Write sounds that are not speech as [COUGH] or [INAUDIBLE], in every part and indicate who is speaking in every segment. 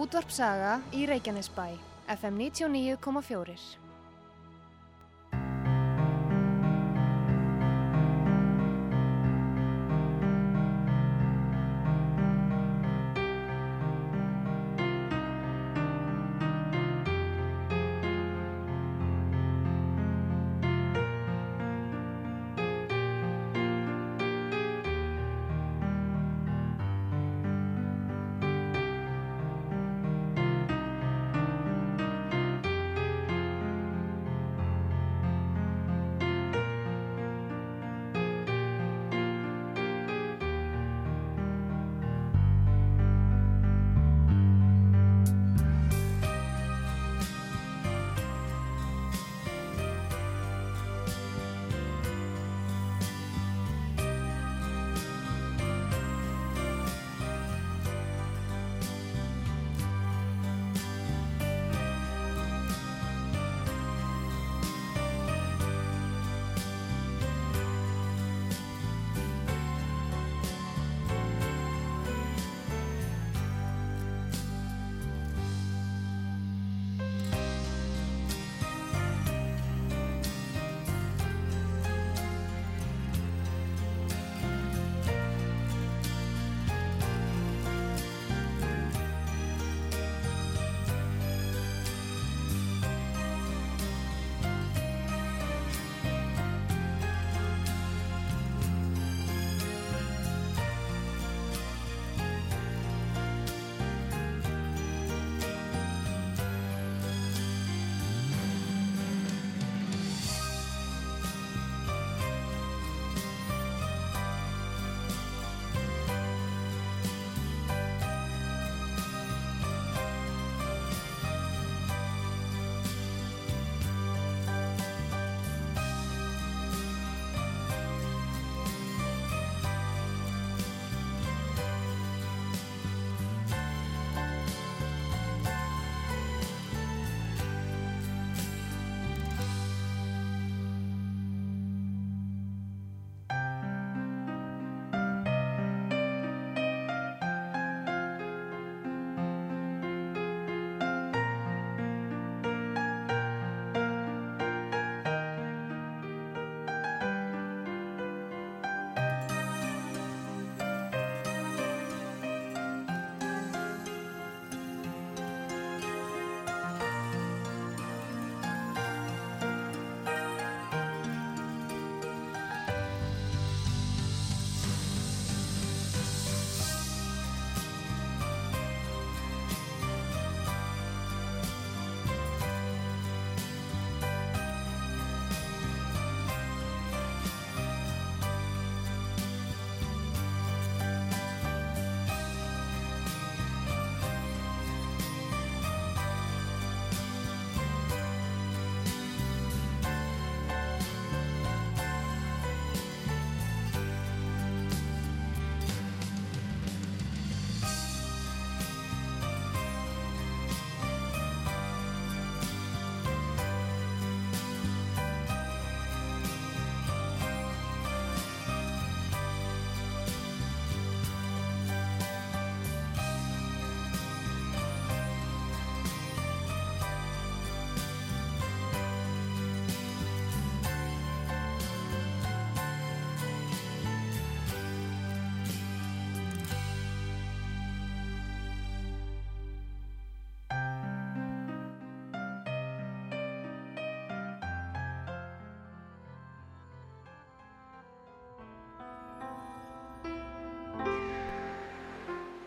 Speaker 1: Útvarpsaga í Reykjanesbæ, FM 99,4.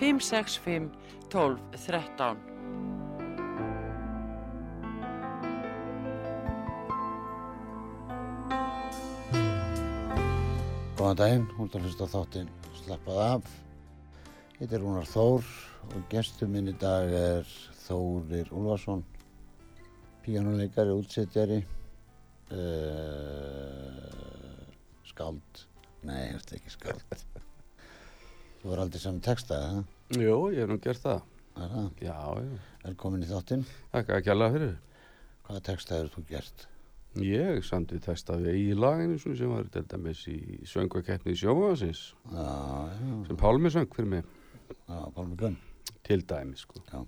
Speaker 2: 565 12 13
Speaker 3: Góðan daginn, hún er að hlusta þáttinn Slappað af. Þetta er Rúnar Þór og gestur minn í dag er Þórir Úlfarsson. píjónuleikari, útsettjari, uh, skáld, nei, þetta er ekki skáld. Þú var aldrei saman textaði, það?
Speaker 4: Jú, ég hef nú gert það.
Speaker 3: Er það?
Speaker 4: Já, já.
Speaker 3: Velkomin í þáttinn.
Speaker 4: Þakka ekki alveg fyrir.
Speaker 3: Hvaða texta hefur þú gert?
Speaker 4: Ég texta við í laginu sem var til dæmis í söngvakeppni í sjófaðasins
Speaker 3: Já, já,
Speaker 4: sem Pálmi söng fyrir mig
Speaker 3: já, Pálmi Gunn.
Speaker 4: til dæmis sko.
Speaker 3: Já.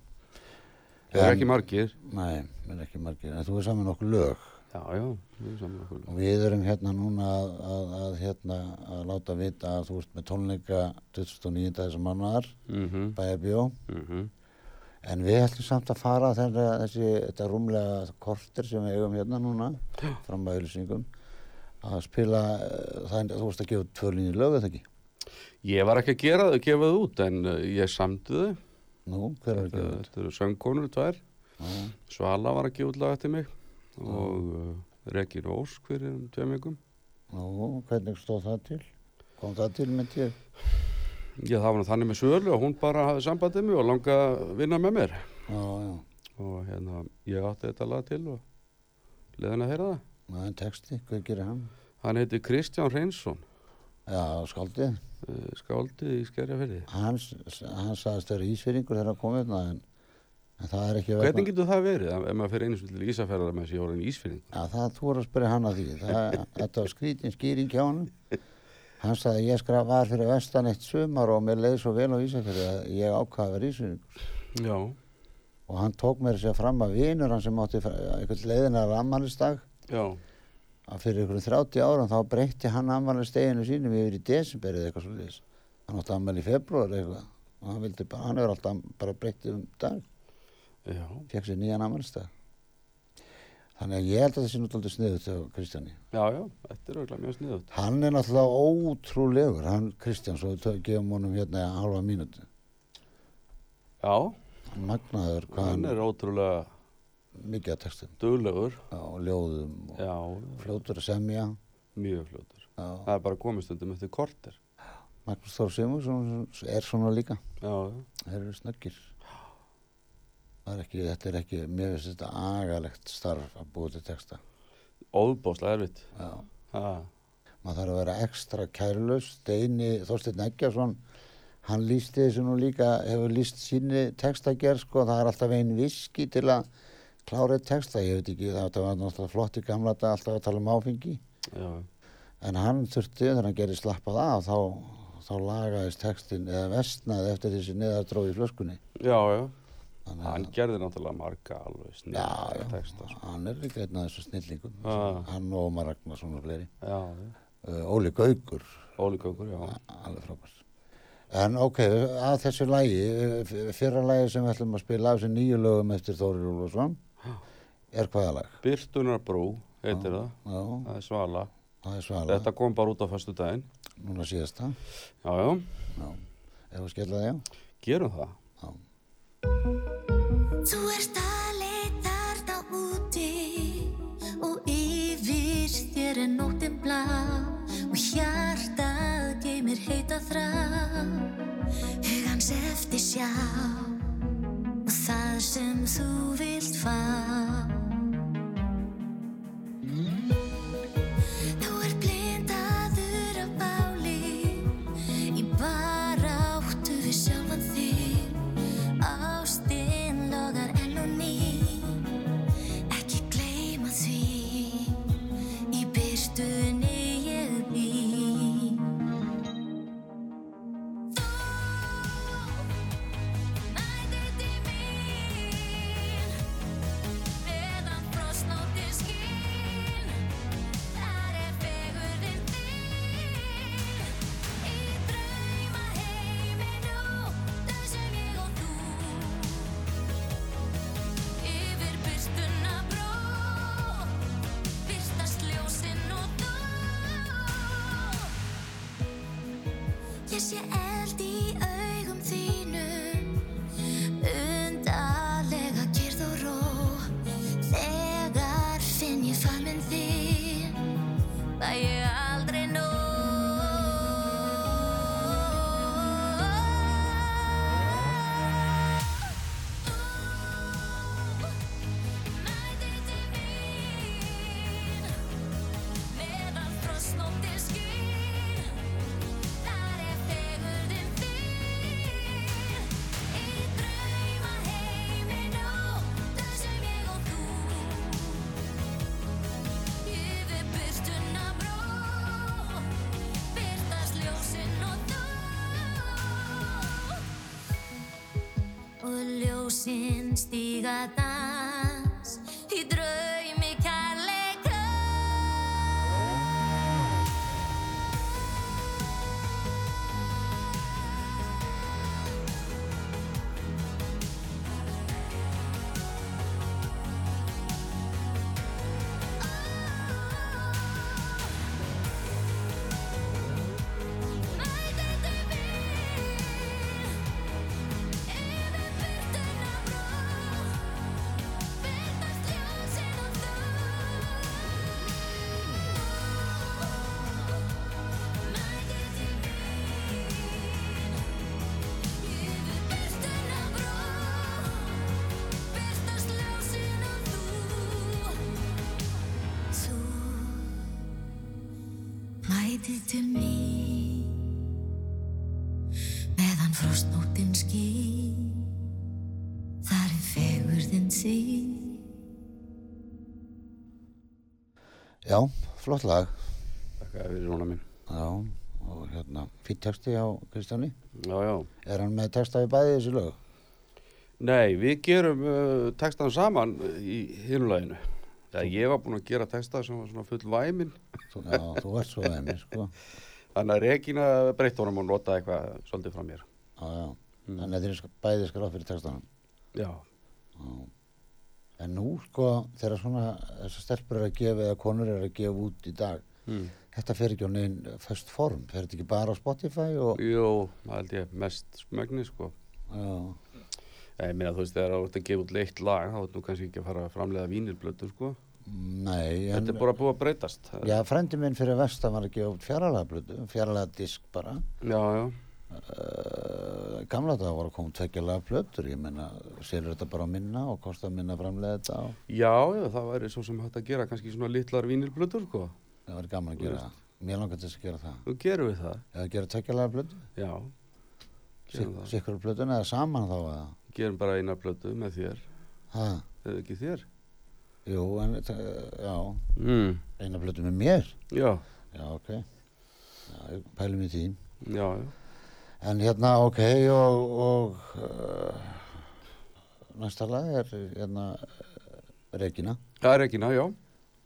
Speaker 4: Það er ekki margir.
Speaker 3: Nei, mér er ekki margir, en þú er saman okkur lög.
Speaker 4: Já, já, við erum saman okkur.
Speaker 3: Og við erum hérna núna að, að, að, hérna, að láta vita að þú ert með tónleika 29. þessar mánuðar,
Speaker 4: Mm
Speaker 3: bæjarbjó.
Speaker 4: -hmm.
Speaker 3: En við ætlum samt að fara þegar þessi, þetta rúmlega korter sem við eigum hérna núna, fram að auðlýsingum, að spila, uh, það, þú veist að gefa tvö línir lög, eða ekki?
Speaker 4: Ég var ekki að gera það, gefa það út, en uh, ég samtið þau.
Speaker 3: Nú, hver er að
Speaker 4: Þetta,
Speaker 3: gefa þetta?
Speaker 4: þetta eru söngkonur tvær. Svala var að gefa út lag eftir mig og uh, Regin Ósk fyrir um tveim vikum.
Speaker 3: Nú, hvernig stóð það til? Kom það til með til?
Speaker 4: Já, það var þannig með Sölu og hún bara hafði sambandið mig og langa að vinna með mér.
Speaker 3: Já, já,
Speaker 4: Og hérna, ég átti þetta lag til og leðin að heyra það.
Speaker 3: það er texti, hvað gerir hann?
Speaker 4: Hann heiti Kristján Reynsson,
Speaker 3: Já, skáldið.
Speaker 4: uh, skáldið í Skerjafyrði.
Speaker 3: Hann, hann sagðist vera ísveringur þegar að koma hérna, en, en það
Speaker 4: Hvernig getur það verið ef maður fyrir einu sem til Ísafjörðar með þessi orðin Ísfyrðing?
Speaker 3: Já, það þú voru að spyrja hann að því. Það, [LAUGHS] þetta var skrítin skýring hjá hann. Hann sagði að ég skraf var fyrir vestan eitt sumar og mér leiði svo vel á Ísafjörði að ég ákvaði að vera ísveringur.
Speaker 4: Já,
Speaker 3: Og hann tók mér sér fram að vinur hann sem átti eitthvað leiðina af ammælistag
Speaker 4: já,
Speaker 3: að fyrir ykkur 30 árum þá breytti hann ammælisteginu sínum yfir í desember eða eitthvað svolítið. Hann átti ammæli í februar eitthvað og hann vildi bara, hann hefur alltaf bara breyttið um dag, fekk sér nýjan ammælistag. Þannig að ég held að það sé náttúrulega sniðut á Kristjáni.
Speaker 4: já, já, þetta er auðvitað mjög sniðut.
Speaker 3: Hann er náttúrulega ótrúlegur, hann Kristján, svo við gefum honum hérna halva mínútu.
Speaker 4: Já,
Speaker 3: magnaður
Speaker 4: hann er ótrúlega
Speaker 3: mikið að textum
Speaker 4: duglegur,
Speaker 3: já, ljóðum og
Speaker 4: já,
Speaker 3: fljótur að semja.
Speaker 4: mjög fljótur.
Speaker 3: Já.
Speaker 4: Það er bara komið stundum eftir korter.
Speaker 3: Magnús Þór Sigmundsson er svona líka.
Speaker 4: Já, já,
Speaker 3: Þeir eru snöggir. Er ekki, þetta er ekki, mér finnst þetta agalegt starf að búa til texta.
Speaker 4: óðbóðslega erfitt.
Speaker 3: Já.
Speaker 4: Ha,
Speaker 3: Maður þarf að vera ekstra kærlaus. Steini Þorsteinn Eggjarsson, hann lísti þessu nú líka, hefur líst síni textagerð, sko. Það er alltaf einn viski til að klára texta. Ég veit ekki, það var náttúrulega flott í gamla dag alltaf að tala um áfengi.
Speaker 4: já,
Speaker 3: En hann þurfti, þegar hann gerði slappað af, þá, þá lagaðist textin eða vestnaði eftir þessi neðardróð í flöskunni.
Speaker 4: já, já.
Speaker 3: Þannig
Speaker 4: Hann gerði náttúrulega marga alveg
Speaker 3: Já,
Speaker 4: snillga
Speaker 3: já,
Speaker 4: texta. Sko.
Speaker 3: hann er líka einn af þessu snillingum. Hann og Ómar Ragnarsson og fleiri.
Speaker 4: Já, já.
Speaker 3: Uh, Óli Gaugur,
Speaker 4: Óli Gaukur, já.
Speaker 3: alveg frábært. En ok, að þessu lægi, uh, fyrra lægi sem við ætlum að spila af þessu nýju lögum eftir Þórir Úlfarsson, er hvaða lag?
Speaker 4: Byrtunar brú heitir það.
Speaker 3: Já,
Speaker 4: Það er svala.
Speaker 3: það er svala,
Speaker 4: Þetta kom bara út á fastu daginn.
Speaker 3: núna síðasta.
Speaker 4: Já, já.
Speaker 3: Já, ef við skella það, já.
Speaker 4: Gerum það.
Speaker 3: já.
Speaker 5: Þú ert að leita þarna úti og yfir þér er nóttin blá og hjartað geymir heita þrá. Hugans eftir sjá og það sem þú vilt fá ljósinn stíga
Speaker 3: flott lag.
Speaker 4: Þakka fyrir svona minn.
Speaker 3: Já, og hérna, fýtt texti á Kristjáni.
Speaker 4: Já, já.
Speaker 3: Er hann með texta í bæði þessu lög?
Speaker 4: Nei, við gerum uh, textan saman í hinulaginu. Já, ég var búinn að gera texta sem var svona full væmin.
Speaker 3: Já, þú ert svo þeim, [LAUGHS] sko.
Speaker 4: Þannig að Regína breytt honum og nota eitthvað svolítið frá mér.
Speaker 3: Já, já. Þannig að þeir eru bæði skráð fyrir textanum.
Speaker 4: Já.
Speaker 3: En nú, sko, þegar svona þessar stelpur er að gefa eða konur er að gefa út í dag,
Speaker 4: Mm.
Speaker 3: þetta fer ekki á neinn föst form, fer þetta ekki bara á Spotify og...
Speaker 4: Jú, það held ég mest smögni, sko.
Speaker 3: Já,
Speaker 4: Ég meina, þú veist, þegar þú ert að gefa út leitt lag, þá ert nú kannski ekki að fara að framlega vínilblötu, sko.
Speaker 3: nei, en...
Speaker 4: Þetta er bara búið að breytast.
Speaker 3: Já, frendi minn fyrir vestan var að gefa út fjaralega blödu, fjaralega disk bara.
Speaker 4: Já, já.
Speaker 3: Uh, gamla þetta var að koma tveggjalega blötur, ég meina, selur þetta bara á minna og kostar minna að framlega þetta og
Speaker 4: Já, já, það væri svo sem hægt að gera kannski svona litlar vínilblötur, sko.
Speaker 3: það var gaman að gera það. Mér langar þess að gera það.
Speaker 4: Nú gerum við það.
Speaker 3: Eða gera tveggjalega blödu,
Speaker 4: Já. Gerum það.
Speaker 3: sikkur blötuna eða saman þá eða.
Speaker 4: Gerum bara eina blötu með þér.
Speaker 3: Ha,
Speaker 4: Eða ekki þér?
Speaker 3: jú, en, uh, já,
Speaker 4: Mm.
Speaker 3: eina blötu með mér.
Speaker 4: Já,
Speaker 3: Já, ok. Já, pælum í því.
Speaker 4: já, já.
Speaker 3: En hérna, ok, og, og uh, næsta lag er hérna Regina.
Speaker 4: Það er ekki ná, já.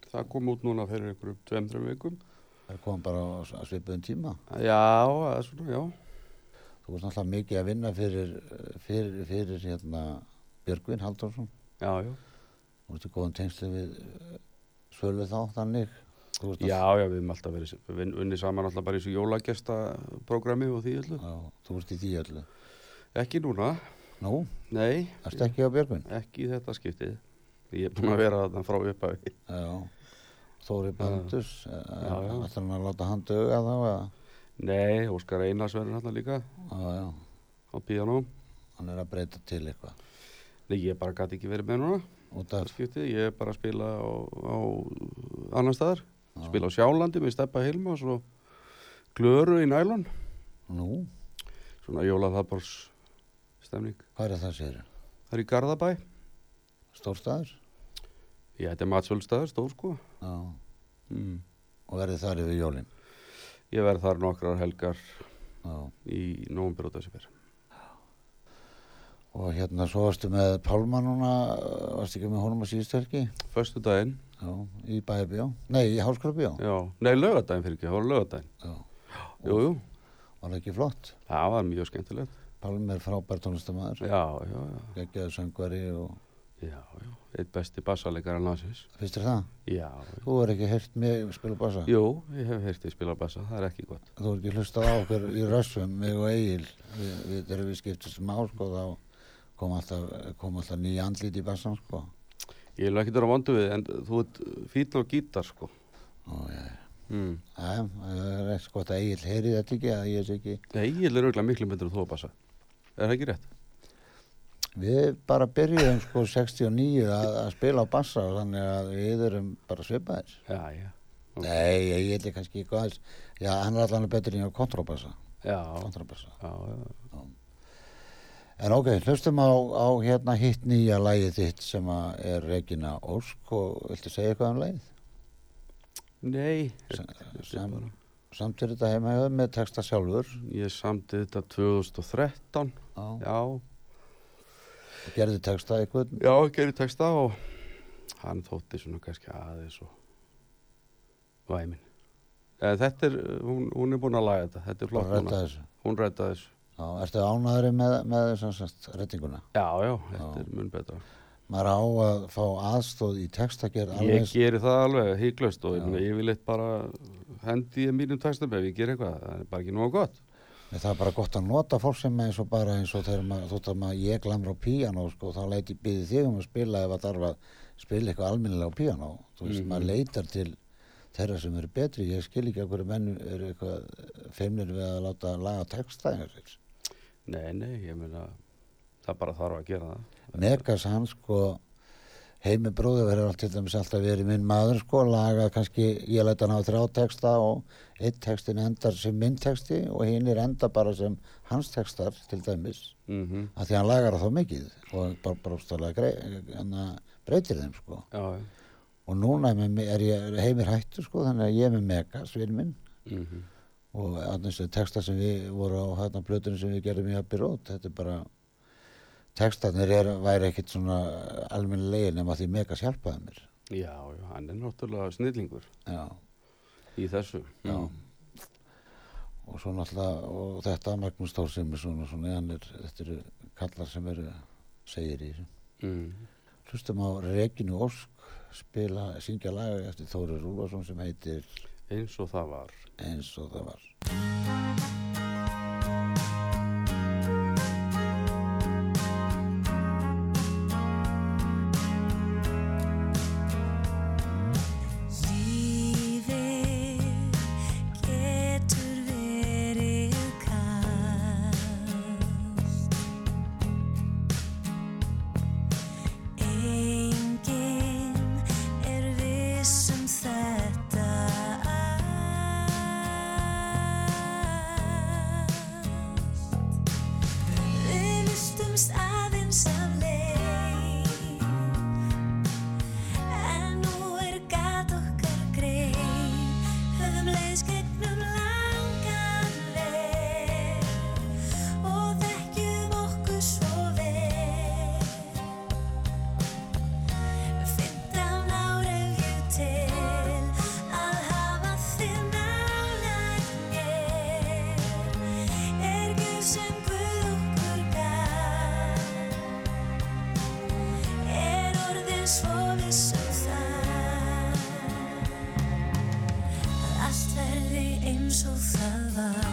Speaker 4: Það kom út núna fyrir einhverjum tveim, þreim vikum.
Speaker 3: Það kom bara á á svipuðum tíma.
Speaker 4: Já, það er svona, já.
Speaker 3: Þú varst náttúrulega mikið að vinna fyrir, fyrir, fyrir hérna Björgvin Halldórsson.
Speaker 4: Já, já.
Speaker 3: Þú varst í góðum tengslu við uh, Svölu þá, þannig.
Speaker 4: Já, já, við höfum alltaf verið, unnið saman alltaf bara í þessu jólagesta programmi og því öllu.
Speaker 3: Já, þú varst í því öllu.
Speaker 4: Ekki núna,
Speaker 3: Nú,
Speaker 4: nei,
Speaker 3: það stekki á Björgvin.
Speaker 4: ekki í þetta skiptið. Ég er búinn að vera þarna frá upphafi.
Speaker 3: Já. Þóri
Speaker 4: Já, já.
Speaker 3: ætlar hann að láta hann döga þá eða?
Speaker 4: Nei, Óskar Einars verður hérna líka
Speaker 3: Já, já,
Speaker 4: á píanó.
Speaker 3: hann er að breyta til eitthvað.
Speaker 4: Nei, ég bara gæti ekki verið með núna. Það skiptið, ég er bara að spila á, á annar staðar. Spila á Sjálandi með Steppa Hilma og svo Glöru í nælon.
Speaker 3: nú,
Speaker 4: Svona jólaðabors stemning.
Speaker 3: hvað er það sér?
Speaker 4: Það er í Garðabæ.
Speaker 3: Stórstaður?
Speaker 4: Já, þetta er matsvöldstæður, stór sko.
Speaker 3: Já.
Speaker 4: Mm.
Speaker 3: Og verði þar yfir jólinn?
Speaker 4: Ég verð þar nokkrar helgar
Speaker 3: Já.
Speaker 4: í nóvambur og desember.
Speaker 3: Og hérna svo varstu með Pálma núna, varstu ekki með honum á síðustu helgi?
Speaker 4: Föstu daginn,
Speaker 3: Já, í bæjabjó. Nei, í Háskólabjó.
Speaker 4: já, nei, lögadaginn fyrir ekki, það var lögadaginn.
Speaker 3: Já.
Speaker 4: Jú, jú,
Speaker 3: Var það ekki flott?
Speaker 4: það var mjög skemmtilegt.
Speaker 3: Pálmi er frábær tónlistamæður.
Speaker 4: Já, já, já,
Speaker 3: Geggjaður söngvari og
Speaker 4: já, já, eitt besti bassalegar en landsins.
Speaker 3: finnst þér það?
Speaker 4: Já, já.
Speaker 3: Þú er ekki heyrt mig spila bassa?
Speaker 4: Jú, ég hef heyrst þið spila bassa, það er ekki gott.
Speaker 3: Þú er ekki hlustað á okkur í rössum, mig og Egil. Við, við, við skiptistum á, sko, þá kom alltaf, kom alltaf nýja andlit í bassan, sko.
Speaker 4: Ég vil ekki vera vondu við, en þú ert fítn á gítar, sko.
Speaker 3: Og já,
Speaker 4: Mm.
Speaker 3: já, það er ekki gott að Egil heyri þetta ekki, að ég sé ekki.
Speaker 4: Egil er auðvitað miklu myndur en þú að bassa. Er það ekki rétt?
Speaker 3: Við bara byrjuðum sko 69 að, að spila á bassa þannig að við erum bara svipaðir.
Speaker 4: Já, já. Ok.
Speaker 3: Nei, ég er kannski eitthvað aðeins. Já, hann er allan betri en á kontrabassa.
Speaker 4: Já,
Speaker 3: kontrabassa.
Speaker 4: já, já.
Speaker 3: En ok, hlustum á, á hérna hitt nýja lægið þitt sem er Regina Ósk og viltu segja eitthvað um lægið?
Speaker 4: Nei,
Speaker 3: Sem,
Speaker 4: þetta er
Speaker 3: sem,
Speaker 4: bara-
Speaker 3: samt er þetta heima hjá þér með texta sjálfur.
Speaker 4: ég samti þetta 2013,
Speaker 3: Já.
Speaker 4: já.
Speaker 3: gerði texta eitthvað
Speaker 4: Já, gerir texta og hann þótti svona kannski aðeins og væmin. En þetta er, hún, hún er búin að laga þetta, þetta er
Speaker 3: og
Speaker 4: flott
Speaker 3: rætta
Speaker 4: núna.
Speaker 3: þessu.
Speaker 4: Hún rætta þessu.
Speaker 3: Já, ertu ánæðri með, með rettinguna?
Speaker 4: Já, já, þetta er mun betra.
Speaker 3: Maður á að fá aðstóð í textagerð
Speaker 4: Ég
Speaker 3: alveg
Speaker 4: geri það alveg híklaust og ég
Speaker 3: Já.
Speaker 4: meina yfirleitt bara hendi ég mínum textum ef ég ger eitthvað, það er bara ekki nógu gott.
Speaker 3: Nei, það er bara gott að nota fólk sem eins og bara eins og þegar maður, þótt að maður ég glamra á píanó sko, þá leiti býði þig um að spila ef að þarf að spila eitthvað alminnilega á píanó þú veist,
Speaker 4: Mhm.
Speaker 3: maður leitar til þeirra sem eru betri, ég skil ekki hverju menn eru eitthvað feimnir við að láta laga texta einhvers.
Speaker 4: Nei, nei, ég meina, það bara þarf að gera það.
Speaker 3: Negas hann sko heimi bróður verður allt til dæmis alltaf verið minn maður sko, laga kannski, ég læta hann á þrjá texta og einn textin endar sem minn texti og hinn er enda bara sem hans textar til dæmis
Speaker 4: Mm
Speaker 3: að því hann lagar þá mikið og bara bróðstálega breytir þeim sko.
Speaker 4: Já,
Speaker 3: og núna er, með, er ég heimir hættur sko þannig að ég er með Megas vinn minn.
Speaker 4: Mm
Speaker 3: og annars er texta sem við voru á hérna plötunum sem við gerðum í Abbey Road þetta er bara textarnir er, væri ekkit svona almennilegir nema því Megas hjálpaði mér
Speaker 4: Já, já, hann er náttúrulega snillingur
Speaker 3: já,
Speaker 4: í þessu.
Speaker 3: já og svo náttúrulega og þetta Magnús Þór sem er svona, svona hann er, þetta eru kallar sem eru segir í þessu
Speaker 4: Mm.
Speaker 3: hlustum á Reginu Ósk spila, syngja laga eftir Þóri Rúlarsson sem heitir
Speaker 4: Eins og það var.
Speaker 3: eins og það var
Speaker 5: you verði eins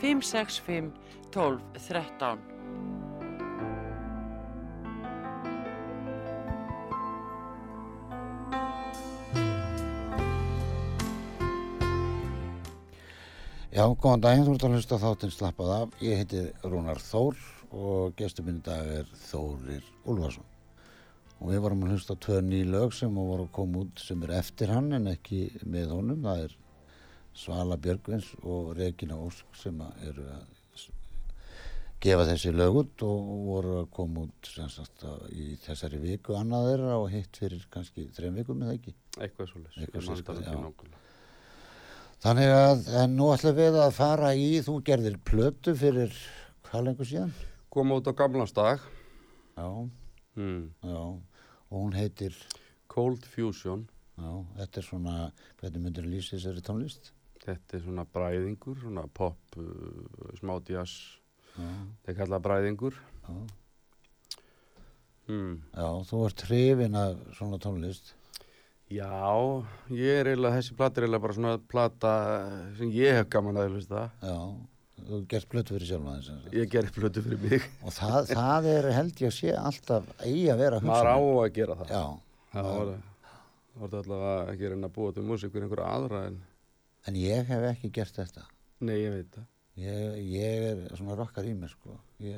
Speaker 2: 565 12 13.
Speaker 3: Já, góðan daginn, þú ert að hlusta þáttinn slappað af. Ég heiti Rúnar Þór og gestur minn í dag er Þórir Úlfarsson. Og við varum að hlusta tvö ný lög sem voru að koma út sem er eftir hann en ekki með honum. Það er Svala Björgvins og Regina Ósk sem að eru að gefa þessi lög út og voru að koma út sagt að í þessari viku annað þeirra og hitt fyrir kannski þreim vikum eða ekki.
Speaker 4: Eitthvað svo leys.
Speaker 3: Eitthvað
Speaker 4: Eitthvað
Speaker 3: sirka, já.
Speaker 4: svo leys.
Speaker 3: Þannig að nú ætlum við að fara í, þú gerðir plötu fyrir hvað lengur síðan?
Speaker 4: Kom út á gamlansdag.
Speaker 3: Já,
Speaker 4: Mm.
Speaker 3: já, og hún heitir,
Speaker 4: Cold Fusion.
Speaker 3: já, þetta er svona, hvernig myndir lýsa þessari tónlist?
Speaker 4: Þetta er svona bræðingur, svona pop, uh, smá jazz. Það er kallað bræðingur.
Speaker 3: já,
Speaker 4: Mm.
Speaker 3: já, þú ert hrifin af svona tónlist.
Speaker 4: Já, ég er eiginlega, þessi plata er eiginlega bara svona plata sem ég hef gaman að hlusta.
Speaker 3: Já, þú gerst plötu fyrir sjálf aðeins.
Speaker 4: Ég gerir plötu fyrir mig. [LAUGHS]
Speaker 3: Og það, það er held ég að sé alltaf eigi að vera að hugsa.
Speaker 4: Maður á
Speaker 3: um.
Speaker 4: að gera það.
Speaker 3: Já,
Speaker 4: Það þetta allavega ekki að reyna að búa til músík fyrir einhverja aðra en,
Speaker 3: en ég hef ekki gert þetta.
Speaker 4: nei, ég veit það.
Speaker 3: Ég, ég er svona rokkar í mér, sko. Ég,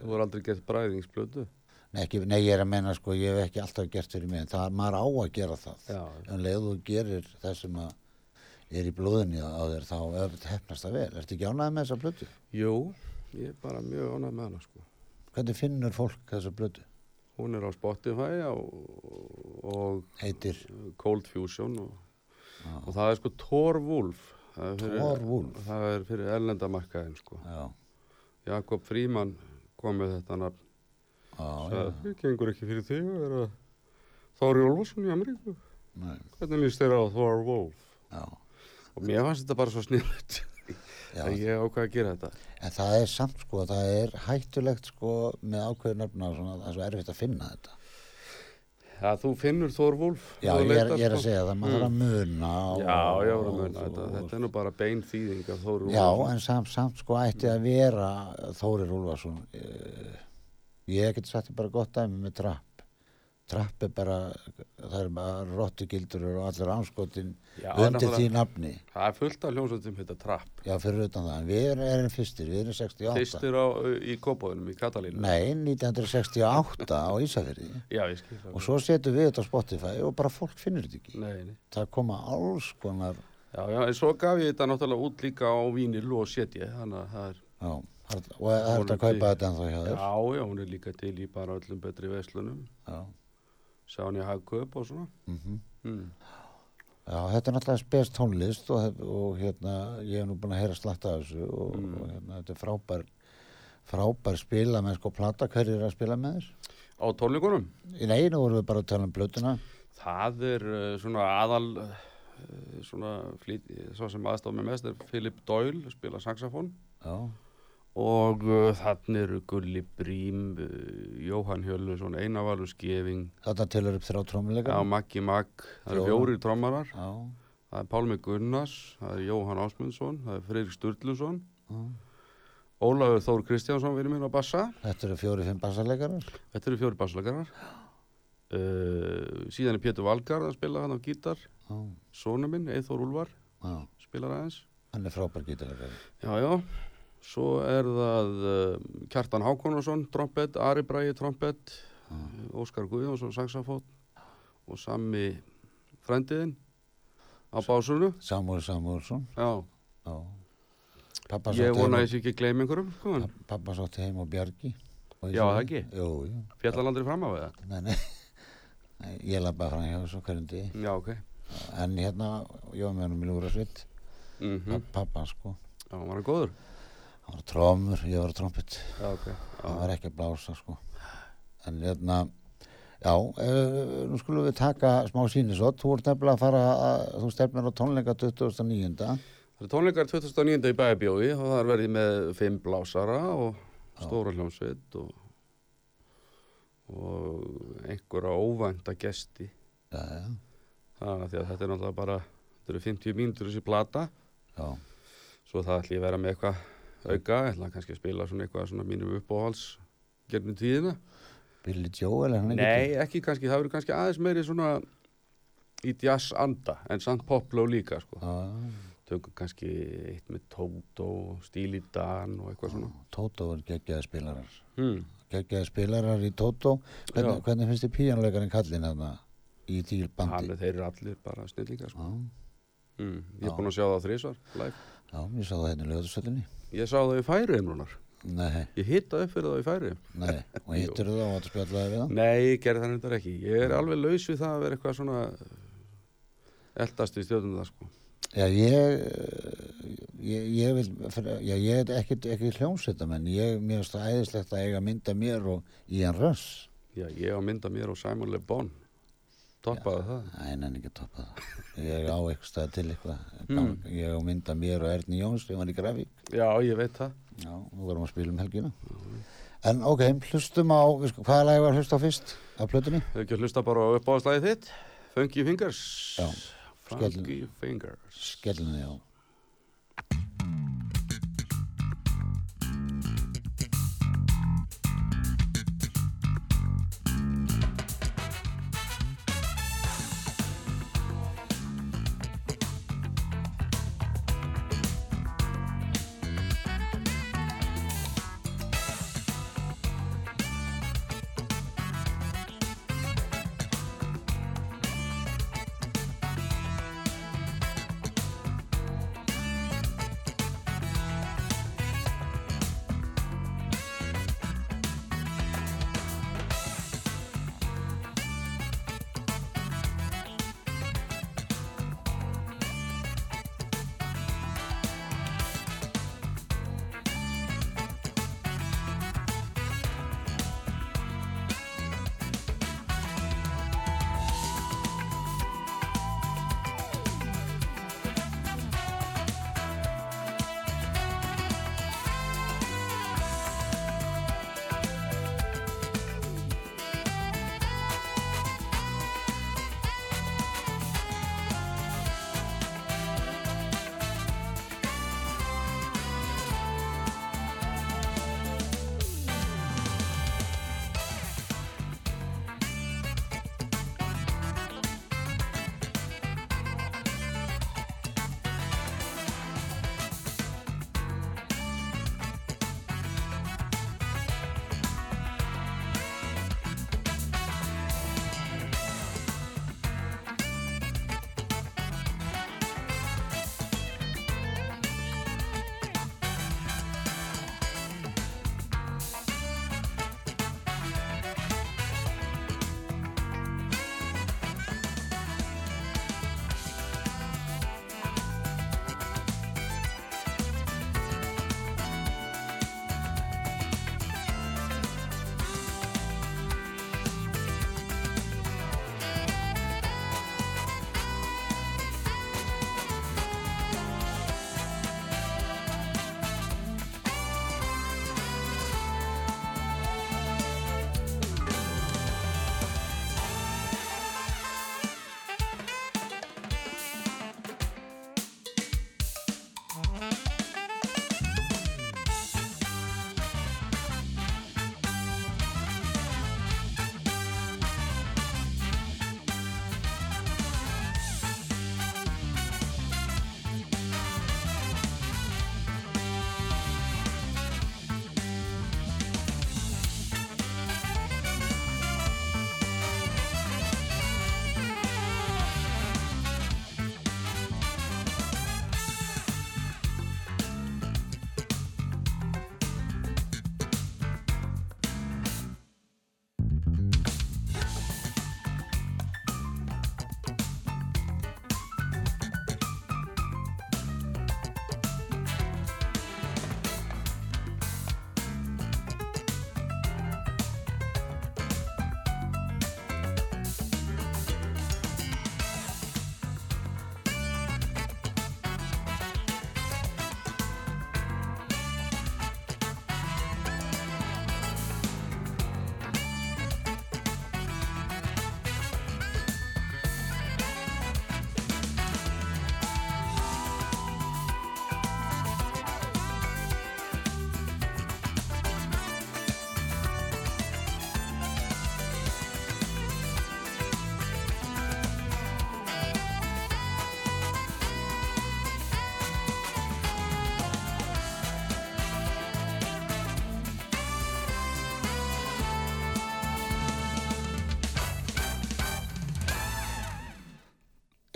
Speaker 4: Þú var aldrei gert bræðingsplötu.
Speaker 3: Nei, ekki, nei, ég er að menna sko, ég hef ekki alltaf gert fyrir mig, en það er maður á að gera það.
Speaker 4: Já.
Speaker 3: En leið þú gerir það sem að er í blóðinni á þér, þá hefnast það vel. Ertu ekki ánægð með þessa blötu?
Speaker 4: Jú, ég er bara mjög ánægð með hana, sko.
Speaker 3: Hvernig finnur fólk þessa blötu?
Speaker 4: Hún er á Spotify og, og
Speaker 3: Heitir
Speaker 4: Cold Fusion og, og það er sko Thor Wolf.
Speaker 3: Thor Wolf?
Speaker 4: Það er fyrir ellendamarkaðin, sko.
Speaker 3: Já,
Speaker 4: Jakob Fríman kom með þetta nafn.
Speaker 3: já, já,
Speaker 4: Það gengur ekki fyrir þig að vera Þóri Olfarsson í Ameríku.
Speaker 3: nei,
Speaker 4: Hvernig líst þér á Thor Wolf?
Speaker 3: já,
Speaker 4: Og mér fannst þetta bara svo sniðut
Speaker 3: já.
Speaker 4: að ég ákvað að gera þetta.
Speaker 3: En það er samt sko, það er hættulegt sko með svona, það er svo erfitt að finna þetta.
Speaker 4: Já, þú finnur Thor Wolf.
Speaker 3: Já, ég er, ég er að
Speaker 4: sko.
Speaker 3: segja það, maður þarf að muna og,
Speaker 4: Já, var að muna þetta.
Speaker 3: og-
Speaker 4: Þetta er nú bara bein þýðing af Þóri
Speaker 3: Já, en samt, samt sko ætti að vera Þórir Úlfarsson eh, ég get sagt þér bara gott dæmi með trapp trapp er bara það er bara rottugildur og allir anskotin
Speaker 4: Já,
Speaker 3: undir því nafni.
Speaker 4: Það er fullt af hljómsveit sem heita Trapp.
Speaker 3: já, fyrir utan það, en við erum, fyrstir við erum 68
Speaker 4: Fyrstir á, í Kópáðunum, í Katalínu.
Speaker 3: nei, 1968 á Ísafirði.
Speaker 4: Já, ég skil það.
Speaker 3: og svo setjum við þetta á Spotify og bara fólk finnur þetta ekki.
Speaker 4: Nei, nei.
Speaker 3: það koma alls konar
Speaker 4: Já, já, en svo gaf ég þetta náttúrulega út líka á vínil og setja, þannig að það er,
Speaker 3: já, og það er þetta að kaupa þetta ennþá hjá þér?
Speaker 4: Já, já, hún er líka til í bara öllum betri veslunum,
Speaker 3: já,
Speaker 4: sjá hann í hagkaup og svona.
Speaker 3: mhm
Speaker 4: Mm.
Speaker 3: Já, þetta er náttúrulega spes tónlist og, og hérna, ég hef nú búin að heyra slatta af þessu og,
Speaker 4: Mm.
Speaker 3: og hérna, þetta er frábær, frábær spila með sko plata, hver er að spila með þér?
Speaker 4: Á tónleikunum,
Speaker 3: Í neginu vorum við bara að tala um blötuna.
Speaker 4: það er uh, svona aðal, uh, svona flýt, svo sem aðstof með mest er Philip Doyle, spila saxofón
Speaker 3: Já,
Speaker 4: og uh, þannig eru Gulli Brím, uh, Jóhann Hjöllusson, Einavalur Skeving,
Speaker 3: þetta tilur upp þrjá trómuleika.
Speaker 4: Já, Maggi Magg, það eru fjóri trommarar,
Speaker 3: Já,
Speaker 4: það er Pálmi Gunnars, það er Jóhann Ásmundsson, það er Freyrik Sturluson,
Speaker 3: já.
Speaker 4: Ólafur Þór Kristjánsson vinur minn á bassa,
Speaker 3: Þetta eru fjóri-fimm bassarleikarar.
Speaker 4: þetta eru fjóri bassleikarar, uh, síðan er Pétur Valgarð að spila hann á gítar,
Speaker 3: Já,
Speaker 4: sonu minn, Eithor
Speaker 3: já,
Speaker 4: spilar aðeins,
Speaker 3: hann er frábær gítarleikari.
Speaker 4: já, já, Svo er það uh, Kjartan Hákonarsson, trompet, Ari Bræði, trompet, Óskar Guðjónsson, saxafót og Sami frendiðinn á básunu.
Speaker 3: Samúl Samúlsson
Speaker 4: Já,
Speaker 3: já. Pappa
Speaker 4: ég vona að
Speaker 3: heim
Speaker 4: ég sé ekki að gleyma einhverjum. Sko.
Speaker 3: og- pappa sótti heim á Bjargi Og
Speaker 4: Já, það ekki?
Speaker 3: Jú, jú
Speaker 4: Fjallalandri fram á það?
Speaker 3: Nei, nei, Ég labbaði fram hjá þessu hverjum degi
Speaker 4: Já, ok.
Speaker 3: En hérna, ég var með hann í Lúrasveit
Speaker 4: Mm
Speaker 3: mm. Pappa sko
Speaker 4: Já, var hann góður?
Speaker 3: Hann var trómur, ég var trompet
Speaker 4: Já, ok.
Speaker 3: Það var ekki að blása sko En hérna Já, uh, nú skulum við taka smá sínisott Þú ert nefnilega að fara að, þú stefnir á tónleika 29.
Speaker 4: Það er tónleikar 2009. í bæabjói og það er verið með fimm blásara og stóra hljómsveit og, og einhverja óvænta gesti.
Speaker 3: Já, já,
Speaker 4: Það er því að þetta er náttúrulega bara, þetta eru 50 mínútur þessi plata,
Speaker 3: já
Speaker 4: svo það ætlum ég að vera með eitthvað auka, ég ætla kannski að spila svona eitthvað svona mínum uppáhals gernum tíðina.
Speaker 3: Billy Joel, er hann ekki
Speaker 4: Nei, ekki kannski, það verður kannski aðeins meiri svona í jazz anda, en samt popló líka, sko.
Speaker 3: Já,
Speaker 4: Tökum kannski eitt með Tóto, Stíli Dan og eitthvað svona.
Speaker 3: Tótó er geggjaði spilarar
Speaker 4: Hmm.
Speaker 3: geggjaði spilarar í Tótó hvernig, hvernig finnst þið píjanleikarinn kallinn þarna í
Speaker 4: Hann
Speaker 3: dýrbandi
Speaker 4: er þeir eru allir bara snillingar, sko.
Speaker 3: já,
Speaker 4: Mm. Ég er búinn að sjá það þrísvar, live.
Speaker 3: Já, ég sá það hérna í löðursöllinni
Speaker 4: Ég sá það í færiðum núnar.
Speaker 3: nei,
Speaker 4: Ég hitta upp fyrir það í færiðum.
Speaker 3: nei, og hittur þú það og þetta spjallaði við það
Speaker 4: Nei, ég gerði það reyndar ekki. Ég er alveg laus við það að vera eitthvað svona eldast í stjórnum það, sko.
Speaker 3: já, ég ég, ég vil já, ég er ekki, ekki hljómsveitamenn ég, mér finnst það æðislegt að eiga mynda mér og Ian Russ
Speaker 4: Já, ég á mynda mér og Simon Le Bon. Toppaði það.
Speaker 3: Nei, nenni ekki að toppa það. Ég á eitthvað stað til eitthvað.
Speaker 4: Mm.
Speaker 3: Ég á mynda mér og Erni Jóns, ég var í Gravík.
Speaker 4: Já, ég veit það.
Speaker 3: Já, nú varum að spila um helgina. En ok, hlustum á, við sko, hvaða lag var hlusta á fyrst af plötunni?
Speaker 4: Þau ekki að hlusta bara á uppáðslæðið þitt. Funky Fingers.
Speaker 3: Já,
Speaker 4: Funky Fingers.
Speaker 3: Skellinu, já.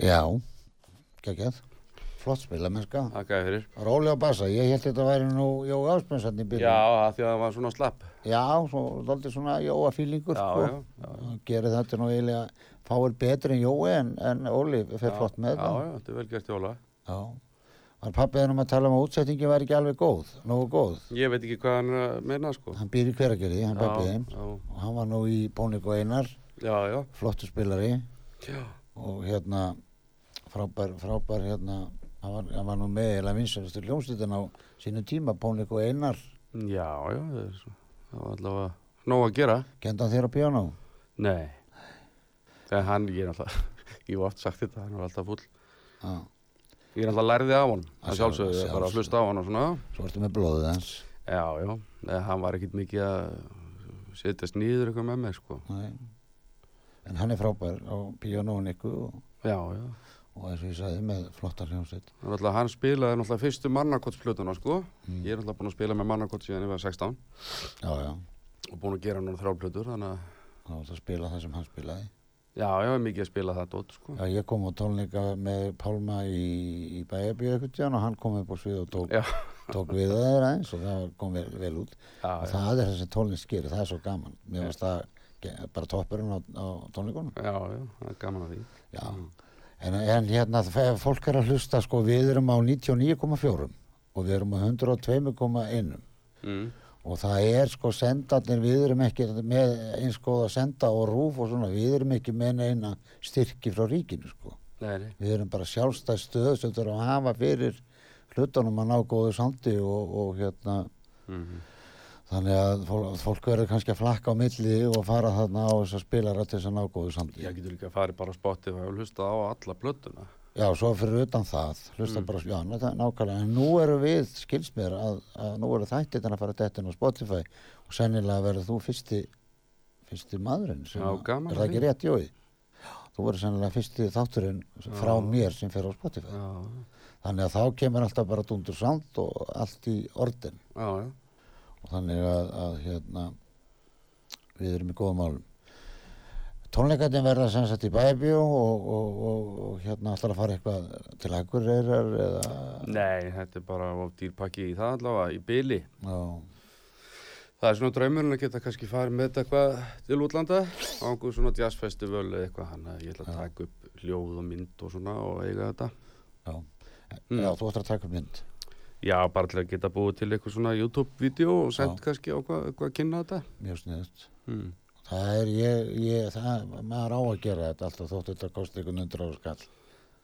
Speaker 3: Já, geggjað. Flott spila, mennska.
Speaker 4: Fyrir.
Speaker 3: Róli á bassa, ég held þetta væri nú Jói Áspennsson í byrjun.
Speaker 4: Já, að því að það var svona slapp.
Speaker 3: Já, svo dálítið svona Jóa fílingur,
Speaker 4: Já,
Speaker 3: sko.
Speaker 4: já, já.
Speaker 3: Gerir þetta nú eiginlega, fáir betri en Jói en, en Óli fer flott með
Speaker 4: Já,
Speaker 3: þetta.
Speaker 4: já, þetta er vel gert jóla.
Speaker 3: Já. Var pappiðin um að tala um að útsettingi væri ekki alveg góð, nógu góð.
Speaker 4: Ég veit ekki hvað hann að meina, sko.
Speaker 3: Hann býr í hveragerði, hann
Speaker 4: Já,
Speaker 3: pappiðin.
Speaker 4: já.
Speaker 3: Og hann var nú í Bónik og Einar,
Speaker 4: Já, já.
Speaker 3: flottu spilari.
Speaker 4: Já.
Speaker 3: Og hérna, frábær, frábær hérna, hann var, hann var nú með eða vinsælustu hljómsveitin á sínu tíma, Bónik og Einar.
Speaker 4: Já, já, það er var allavega nóg að gera.
Speaker 3: Kenda þér á piano?
Speaker 4: Nei. Þegar hann, ég er alltaf, [LAUGHS] ég hef oft sagt þetta, hann var alltaf full.
Speaker 3: Já.
Speaker 4: Ég er alltaf lærði af hann.
Speaker 3: Að
Speaker 4: Það sjálfsögðu,
Speaker 3: sjálfsögðu.
Speaker 4: bara að hlusta á hann og svona.
Speaker 3: Svo ertu með blóðið hans.
Speaker 4: Já, já. Nei, hann var ekkit mikið að setjast nýður eitthvað með mig, sko.
Speaker 3: Nei. En hann er frábær á piano og nikku og,
Speaker 4: Já, já.
Speaker 3: Og eins og ég sagði með flottar hljómsveit.
Speaker 4: Það hann spilaði náttúrulega fyrstu mannakottsplötuna, sko.
Speaker 3: Mm.
Speaker 4: Ég er alltaf búinn að spila með mannakott síðan ég var 16
Speaker 3: Já, já.
Speaker 4: og búinn að gera náttúrulega þrjálplötur, þannig að,
Speaker 3: Það spila það sem hann spilaði.
Speaker 4: já, ég var mikið að spila það dótt, sko.
Speaker 3: Já, ég kom á tónleika með Pálma í, í tján og hann kom upp á svið og tók, tók við að þeirra eins og það kom vel, vel út.
Speaker 4: já,
Speaker 3: það er þessi tónlist gerir, það er svo gaman. Mér finnst það bara toppurinn á, á tónleikunum.
Speaker 4: já, já, það er gaman að því.
Speaker 3: Já. En, en hérna, fólk er að hlusta, sko, við erum á 99,4 og við erum á 102,1
Speaker 4: Mm.
Speaker 3: og það er sko sendarnir, við erum ekki með eins góða senda og rúf og svona, við erum ekki með neina styrki frá ríkinu sko.
Speaker 4: Nei, nei,
Speaker 3: Við erum bara sjálfstæð stöð sem þurfum að hafa fyrir hlutunum að ná góðu sandi og, og hérna,
Speaker 4: mm
Speaker 3: þannig að fólk, verður kannski að flakka á milli og fara þarna á þess að spilara til þess að ná góðu sandi.
Speaker 4: ég getur líka að fara bara á Spotify og hlusta á alla plötuna.
Speaker 3: Já, svo fyrir utan það, hlusta
Speaker 4: Mm.
Speaker 3: bara, já, ná- nákvæmlega, en nú eru við, skils mér, að, að nú eru þættir að fara þetta inn á Spotify og sennilega verður þú fyrsti, fyrsti maðurinn sem,
Speaker 4: Já, gaman
Speaker 3: er
Speaker 4: að
Speaker 3: það ekki rétt, jói? Þú verður sennilega fyrsti þátturinn frá
Speaker 4: Já.
Speaker 3: mér sem fer á Spotify.
Speaker 4: Já,
Speaker 3: Þannig að þá kemur alltaf bara dundur sand og allt í orden
Speaker 4: já, já.
Speaker 3: Og þannig að, að hérna, við erum í góðum málum. Tónleikarnir verða sem sagt í bæbjó og, og, og, og hérna ætlar að fara eitthvað til Akureyrar eða...
Speaker 4: Nei, þetta er bara of dýrpakki í það allavega, í byli.
Speaker 3: Já,
Speaker 4: Það er svona draumurinn að geta kannski farið með þetta eitthvað til útlanda á einhver svona jazzfestival eða eitthvað, hann að ég ætla að taka upp hljóð og mynd og svona og eiga þetta.
Speaker 3: já.
Speaker 4: Mm.
Speaker 3: Já, þú ætlar að taka upp mynd.
Speaker 4: Já, bara til að geta búið til eitthvað svona YouTube-vídeó og sendt kannski á hvað, hvað að kynna þetta.
Speaker 3: Mjög sniðut.
Speaker 4: Mm.
Speaker 3: Það er, ég, ég, það, maður á að gera þetta alltaf þótt þetta kosti einhvern undur ára skall.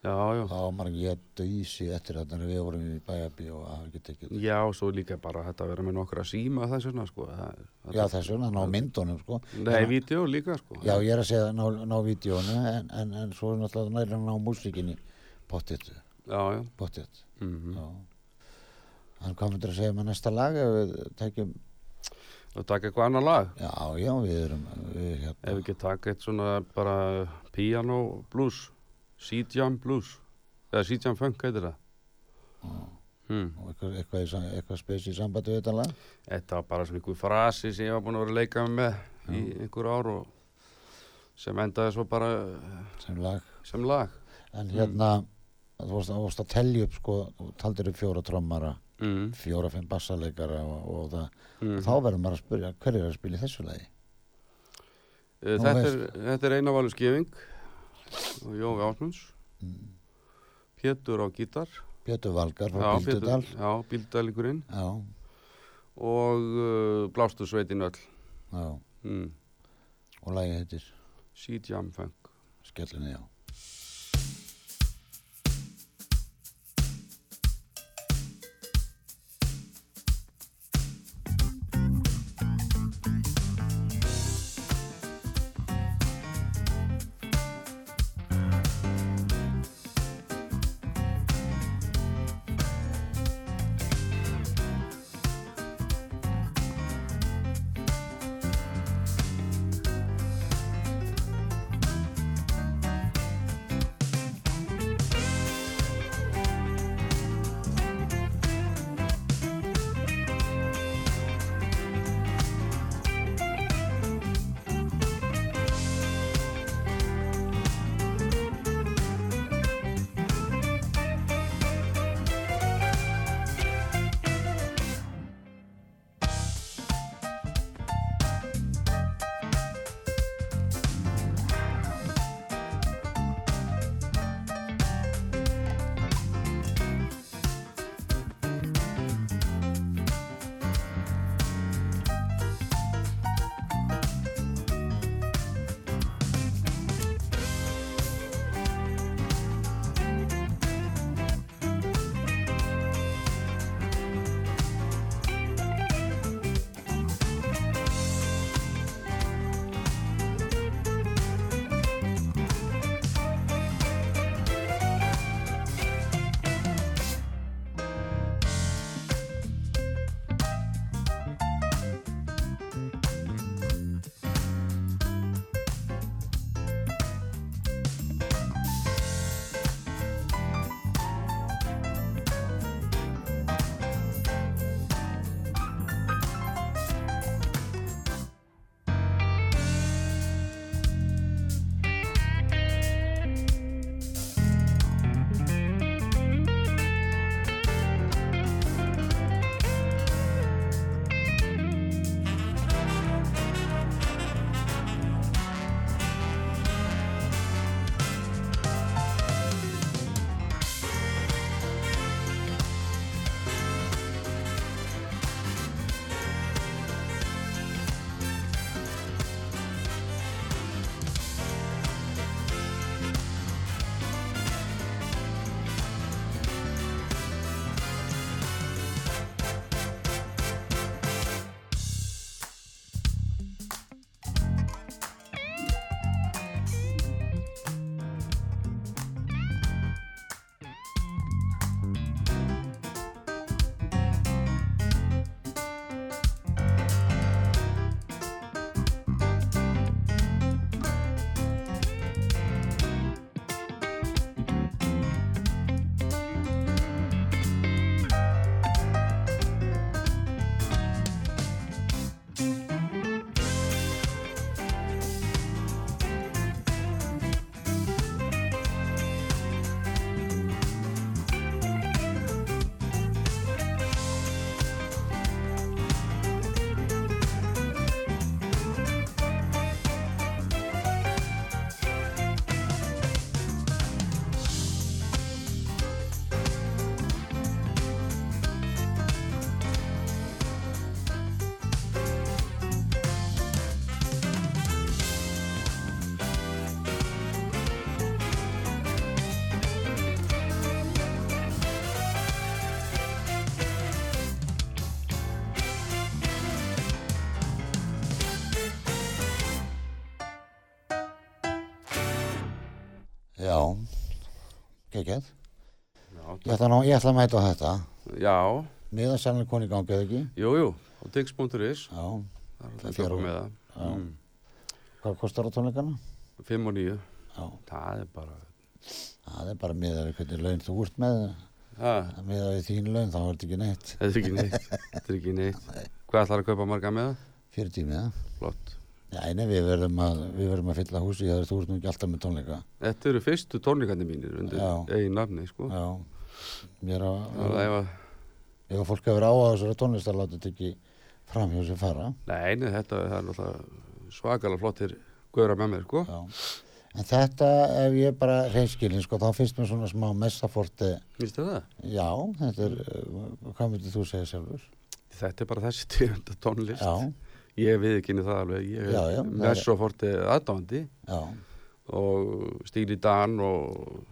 Speaker 4: Já, já.
Speaker 3: Þá maður ég döísi eftir þetta við vorum í bæjabí og það ekki tekið.
Speaker 4: Já, svo líka bara þetta að vera með nokkra síma þess vegna, sko. Það,
Speaker 3: Já, þess vegna, ná myndunum, sko.
Speaker 4: Nei, vídeo líka, sko.
Speaker 3: Já, ég er að segja ná, ná vídjónu en, en, en svo er náttúrulega næri
Speaker 4: Já, já.
Speaker 3: já. En hvað myndir að segja með næsta lag ef við tekjum,
Speaker 4: Og taka eitthvað annar lag.
Speaker 3: já, já, við erum, við
Speaker 4: Ef
Speaker 3: hérna,
Speaker 4: við ekki taka eitt svona bara piano blues, C-jam blues, eða C-jam funk heitir það. Hmm.
Speaker 3: og eitthvað, eitthvað, eitthvað spes í sambandi við þetta lag?
Speaker 4: Þetta var bara svona einhver frasi sem ég var búin að vera að leika með í einhver ár og sem endaði svo bara eh,
Speaker 3: Sem lag.
Speaker 4: sem lag.
Speaker 3: En hérna, þú vorst, þú vorst að telja upp, sko, þú taldir upp fjóra trommara,
Speaker 4: Mm.
Speaker 3: fjóra, fimm bassaleikara og, og það,
Speaker 4: Mm.
Speaker 3: þá verður maður að spyrja, hver er að spila í þessu lagi?
Speaker 4: Eh, Þetta er, þetta er eina valur skefing og Jófi Ásmunds,
Speaker 3: Mm.
Speaker 4: Pétur á gítar,
Speaker 3: Pétur Valgar frá
Speaker 4: já,
Speaker 3: Bíldudal.
Speaker 4: já, Bíldalíkurinn
Speaker 3: Já,
Speaker 4: og uh, Blástur Sveitin öll.
Speaker 3: já,
Speaker 4: Mm.
Speaker 3: og lagi heitir
Speaker 4: C-jam funk.
Speaker 3: Skellinni, já. Já, geggjað.
Speaker 4: Já,
Speaker 3: Ég ætla, nú, ég ætla að mæta á þetta.
Speaker 4: já
Speaker 3: Miðan sannlega koni gangi eða ekki?
Speaker 4: jú, jú, á Dix.is,
Speaker 3: Já.
Speaker 4: það er
Speaker 3: Það á-
Speaker 4: með það.
Speaker 3: Já.
Speaker 4: Mm.
Speaker 3: Hvað kostar á tónleikana?
Speaker 4: 5 og 9,
Speaker 3: Já.
Speaker 4: það er bara,
Speaker 3: Það er bara miðað við hvernig laun þú ert með.
Speaker 4: það,
Speaker 3: Miðað við þín laun, þá er þetta ekki neitt.
Speaker 4: þetta er ekki neitt, þetta er ekki neitt. [LAUGHS] Hvað ætlar að kaupa marga með það?
Speaker 3: Fyrir tímiða.
Speaker 4: Flott.
Speaker 3: Já, nei, við verðum að, við verðum að fylla húsi, það er þú ert nú ekki alltaf með tónleika.
Speaker 4: Þetta eru fyrstu tónleikandi mínir undir eigin nafni, sko.
Speaker 3: Já. Mér á,
Speaker 4: ef að,
Speaker 3: að fólk hefur á þessari tónlistar, láta þetta ekki fram hjá sér fara.
Speaker 4: nei, nei, þetta er svakalega flottir gauðra með mér, sko.
Speaker 3: Já. En þetta, ef ég bara reynskilin, sko, þá finnst mér svona smá messaforti,
Speaker 4: Vistu það?
Speaker 3: já, þetta er, uh, hvað myndir þú segja sjálfur?
Speaker 4: Þetta er bara þessi tegunda tónlist.
Speaker 3: Já,
Speaker 4: Ég viðkynni það alveg, ég er
Speaker 3: er-
Speaker 4: messoforti aðdáandi
Speaker 3: já,
Speaker 4: og Stíli Dan og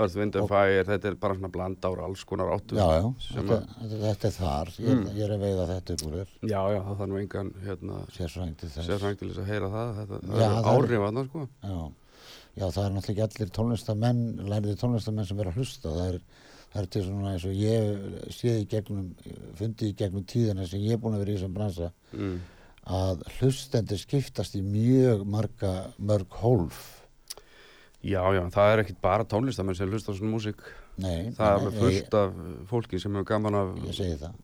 Speaker 4: Earth, Wind and Fire, þetta er bara svona bland ára alls konar áttum.
Speaker 3: já, já,
Speaker 4: sem
Speaker 3: þetta,
Speaker 4: að-
Speaker 3: þetta, er þar, ég,
Speaker 4: Mm.
Speaker 3: ég er að veiða þetta þér,
Speaker 4: Já, já, það þarf nú engan, hérna,
Speaker 3: sérsvæng til þess.
Speaker 4: sérfræng til þess að heyra það, þetta
Speaker 3: Já,
Speaker 4: það er
Speaker 3: er-
Speaker 4: áhrif að sko.
Speaker 3: Já, já, það er náttúrulega ekki allir tónlistamenn, læriði tónlistamenn sem vera að hlusta. Það er, það er til svona eins og ég séð í gegnum, fundið í gegnum tíðina sem ég er búin að vera í þessum bransa,
Speaker 4: Mm.
Speaker 3: Að hlustendur skiptast í mjög marga, mörg hólf.
Speaker 4: Já, já, það er ekkit bara tónlistamenn sem hlusta á svona músík.
Speaker 3: Nei,
Speaker 4: Það er alveg fullt af fólki sem hefur gaman af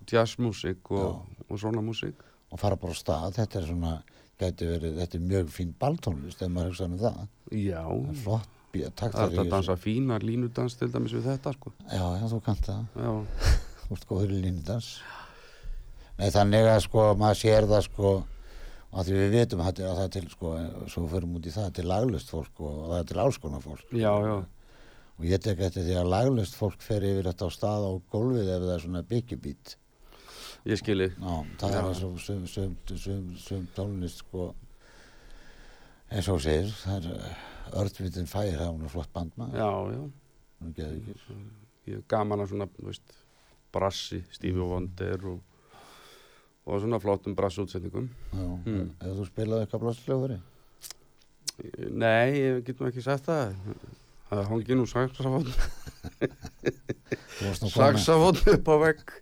Speaker 4: jazzmúsík og, og svona músík.
Speaker 3: Og fara bara á stað, þetta er svona, verið, þetta er mjög fín balltónlist ef maður hugsa um það.
Speaker 4: Já,
Speaker 3: Það er flott,
Speaker 4: það er að dansa fína línudans til dæmis við þetta, sko.
Speaker 3: Já, já, þú.
Speaker 4: Já, [LAUGHS]
Speaker 3: Þú ert góður í línudans. Nei, þannig að sko, maður sér það sko, og að því við vitum að það er til sko, svo förum út í það, til laglust fólk og það er til áskona fólk.
Speaker 4: já, já,
Speaker 3: Og ég tek eftir því að laglust fólk fer yfir þetta á stað á gólfið ef það er svona byggjubít.
Speaker 4: ég skilji.
Speaker 3: Það er sum, sum tónlist sko, eins og segir, það er Örtvitin Fær, það er hún flott band maður.
Speaker 4: Já, já, ég er gaman að svona, veist, brassi, Stevie Wonder og, og svona flottum brassútsendingum. Mm.
Speaker 3: hefur þú spilað eitthvað blásslöfuri?
Speaker 4: Nei, ég get nú ekki sagt það. Það hongi nú saxafón, saxafón upp á vegg.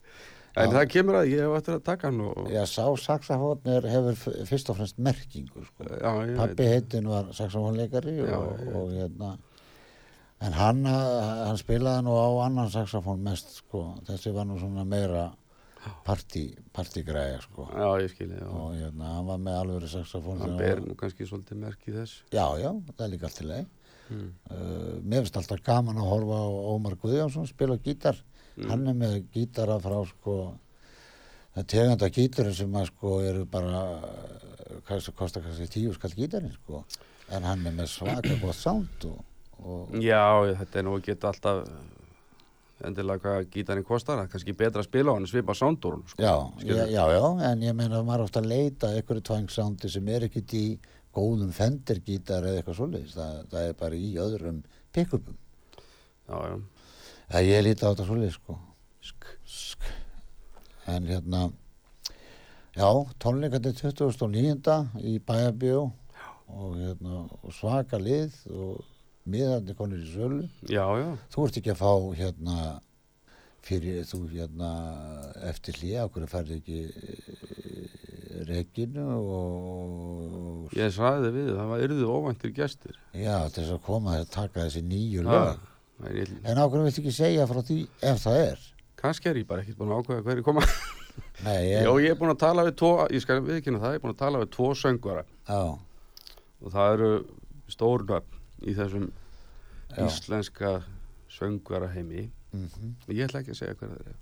Speaker 4: En
Speaker 3: Já.
Speaker 4: það kemur að ég hef eftir að taka hann og...
Speaker 3: Já, sá saxafónir hefur fyrst og fremst merkingu, sko.
Speaker 4: Já,
Speaker 3: Pappi heitin var saxafónleikari og, og hérna, en hann, hann spilaði nú á annan saxafón mest, sko. Þessi var nú svona meira partígræja, sko.
Speaker 4: Já, ég skilji, já.
Speaker 3: Og hérna, hann var með alveg saxafón.
Speaker 4: Það
Speaker 3: sem
Speaker 4: ber nú kannski svolítið merkið þess.
Speaker 3: Já, já, það er líka allt til leið.
Speaker 4: Mm.
Speaker 3: Uh, mér finnst alltaf gaman að horfa á Ómar Guðjónsson spila gítar.
Speaker 4: Mm.
Speaker 3: Hann er með gítara frá sko, það teganda gítarinn sem að sko eru bara, uh, kostar kannski tíu skall gítarinn sko. En hann er með svaka gott sound og, og
Speaker 4: Já, þetta er nú ekki alltaf endilega hvað gítarinn kostar. Það er kannski betra að spila á hann svipa sándúrun, sko.
Speaker 3: já, já, já, en ég meina að maður ofta að leita einhverju tvangsoundi sem er ekkit í góðum fendergítar eða eitthvað svoleiðis. Það, það er bara í öðrum pick-upum.
Speaker 4: Já, já.
Speaker 3: Það ég líti á þetta svoleiðis sko.
Speaker 4: Sk.
Speaker 3: Sk. En hérna, já, tónleikandi 2009. í Bæjarbjó og, hérna, og svaka lið og miðandi konur í sölu.
Speaker 4: Já, já.
Speaker 3: Þú ert ekki að fá hérna fyrir þú hérna eftir hlýja, okkur færði ekki e, rekinu og,
Speaker 4: Ég sagði við, það var yrðu óvæntir gestir.
Speaker 3: já, þess að koma að taka þessi nýju lög.
Speaker 4: en
Speaker 3: ákveðum vilt ekki segja frá því ef það er?
Speaker 4: kannski er ég bara ekkert búin að ákveða hverju koma.
Speaker 3: Nei,
Speaker 4: Já, [LAUGHS]
Speaker 3: ég,
Speaker 4: ég er búin að tala við tvo, ég skal viðkynna það, ég er búin að tala við tvo söngvara
Speaker 3: já,
Speaker 4: og það eru stórnöfn í þessum
Speaker 3: Já.
Speaker 4: íslenska söngvara heimi.
Speaker 3: mhm.
Speaker 4: Ég ætla ekki að segja hver það er.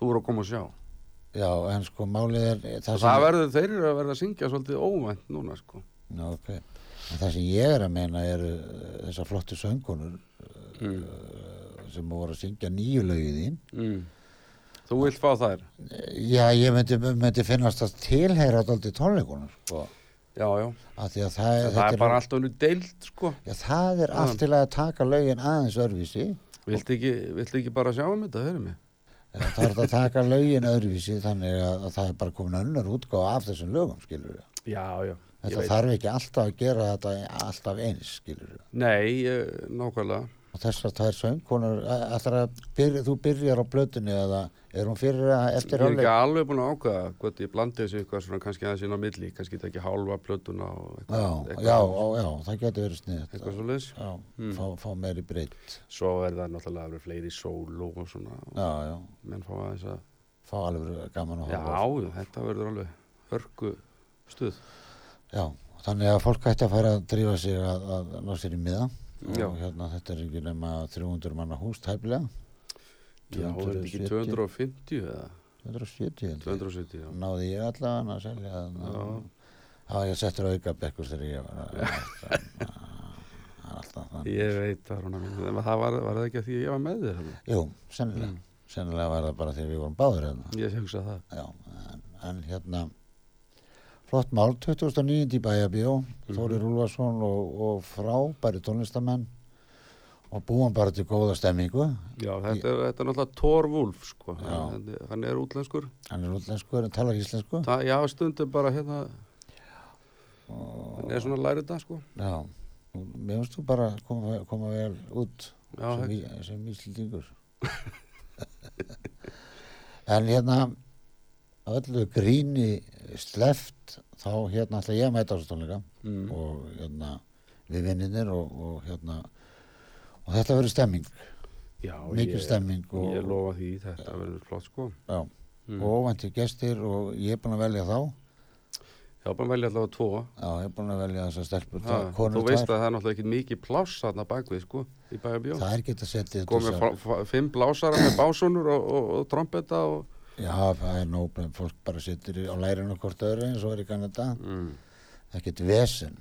Speaker 4: Þú eru að koma og sjá.
Speaker 3: Já, en sko málið er það
Speaker 4: Og það verður, þeir eru að verða að syngja svolítið óvænt núna, sko.
Speaker 3: Já, ok. En það sem ég er að meina eru uh, þessar flottu söngunur
Speaker 4: Mm.
Speaker 3: sem voru að syngja nýju lögið þín.
Speaker 4: Mm. Þú vilt fá þær?
Speaker 3: Já, ég myndi, myndi finnast að tilheyra alltaf tónleikunum, sko.
Speaker 4: Já, já.
Speaker 3: Það,
Speaker 4: Það, er bara allt önnu deild, sko.
Speaker 3: Já, það er allt til að taka lögin aðeins örvísi.
Speaker 4: Viltu ekki, ekki bara sjá um þetta, höfum mig?
Speaker 3: það er að taka lögin öðruvísi þannig að, að það er bara komin önnur útgáfa af þessum lögum skilur við.
Speaker 4: Já, já.
Speaker 3: Þetta þarf ekki alltaf að gera þetta alltaf eins skilur við.
Speaker 4: Nei, nákvæmlega.
Speaker 3: Og þessar ætlar að byrja, þú byrjar á blötunni eða er hún fyrir að
Speaker 4: Ég
Speaker 3: eftir
Speaker 4: er ekki alveg búin að ákvæða hvort ég blandi þessu eitthvað svona kannski aðeins inn á milli, kannski þetta ekki hálfa plötuna og
Speaker 3: Já,
Speaker 4: eitthvað,
Speaker 3: já, já, já, það getur verið sniðið.
Speaker 4: eitthvað svo leys.
Speaker 3: Já, fá, fá meiri breytt.
Speaker 4: Svo er það náttúrulega alveg fleiri sóló og svona,
Speaker 3: Já, já,
Speaker 4: menn fá aðeins að,
Speaker 3: fá alveg gaman að
Speaker 4: já,
Speaker 3: horfa.
Speaker 4: þetta verður alveg hörku stuð.
Speaker 3: Já, þannig að fólk ætti að fara að drífa sig að, að ná sér í miða.
Speaker 4: Já.
Speaker 3: Og hérna þetta er ekki nema 300 manna hús tæplega.
Speaker 4: Já, er þetta ekki 250 eða
Speaker 3: 270 held ég.
Speaker 4: 270, já.
Speaker 3: Náði ég allavega að selja þarna.
Speaker 4: Já.
Speaker 3: Já, ég settur auka bekkur þegar ég var að það er alltaf þannig.
Speaker 4: Ég veit það, Rúna mín, en það var, var það ekki að því að ég var með þér?
Speaker 3: Jú, sennilega. Sennilega var það bara þegar við vorum báður hérna.
Speaker 4: Ég hugsa það.
Speaker 3: Já, en, en hérna flott mál, 2009 í Bæjabíó Þórir Úlfarsson og, og frábæri tónlistamenn. Og búum bara til góða stemmingu
Speaker 4: Já, þetta er, þetta er náttúrulega Thor Wolf, sko. Hann, hann er útlenskur.
Speaker 3: hann er útlenskur en talar íslensku.
Speaker 4: Það, já, stundum bara hérna, hann er svona lærið það, sko.
Speaker 3: Já, og mér finnst þú bara koma, koma vel út
Speaker 4: Já,
Speaker 3: sem, í, sem íslendingur. [LAUGHS] En hérna öllu gríni sleft þá hérna ætla ég að mæta á þessu tónleika
Speaker 4: Mm.
Speaker 3: og hérna við vinninir og, og hérna og þetta verður stemming
Speaker 4: ég-
Speaker 3: stemming og,
Speaker 4: Ég lofa því, þetta verður flott, sko.
Speaker 3: já,
Speaker 4: Mm.
Speaker 3: og óvænti gestir og ég er búin að velja þá
Speaker 4: Já, bara velja allavega tvo.
Speaker 3: já, ég er búin að velja þessar stelpur
Speaker 4: Ha, þú veist að það er náttúrulega ekki mikið pláss þarna bakvið, sko, í bæjabjó.
Speaker 3: það er ekki að setja
Speaker 4: Komið fimm blásara með básónur og, og, og trompeta og...
Speaker 3: já, það er bara- fólk bara sittir í- á lærinu hvort öðru eins og er í Kanada
Speaker 4: Mm.
Speaker 3: ekkert vesen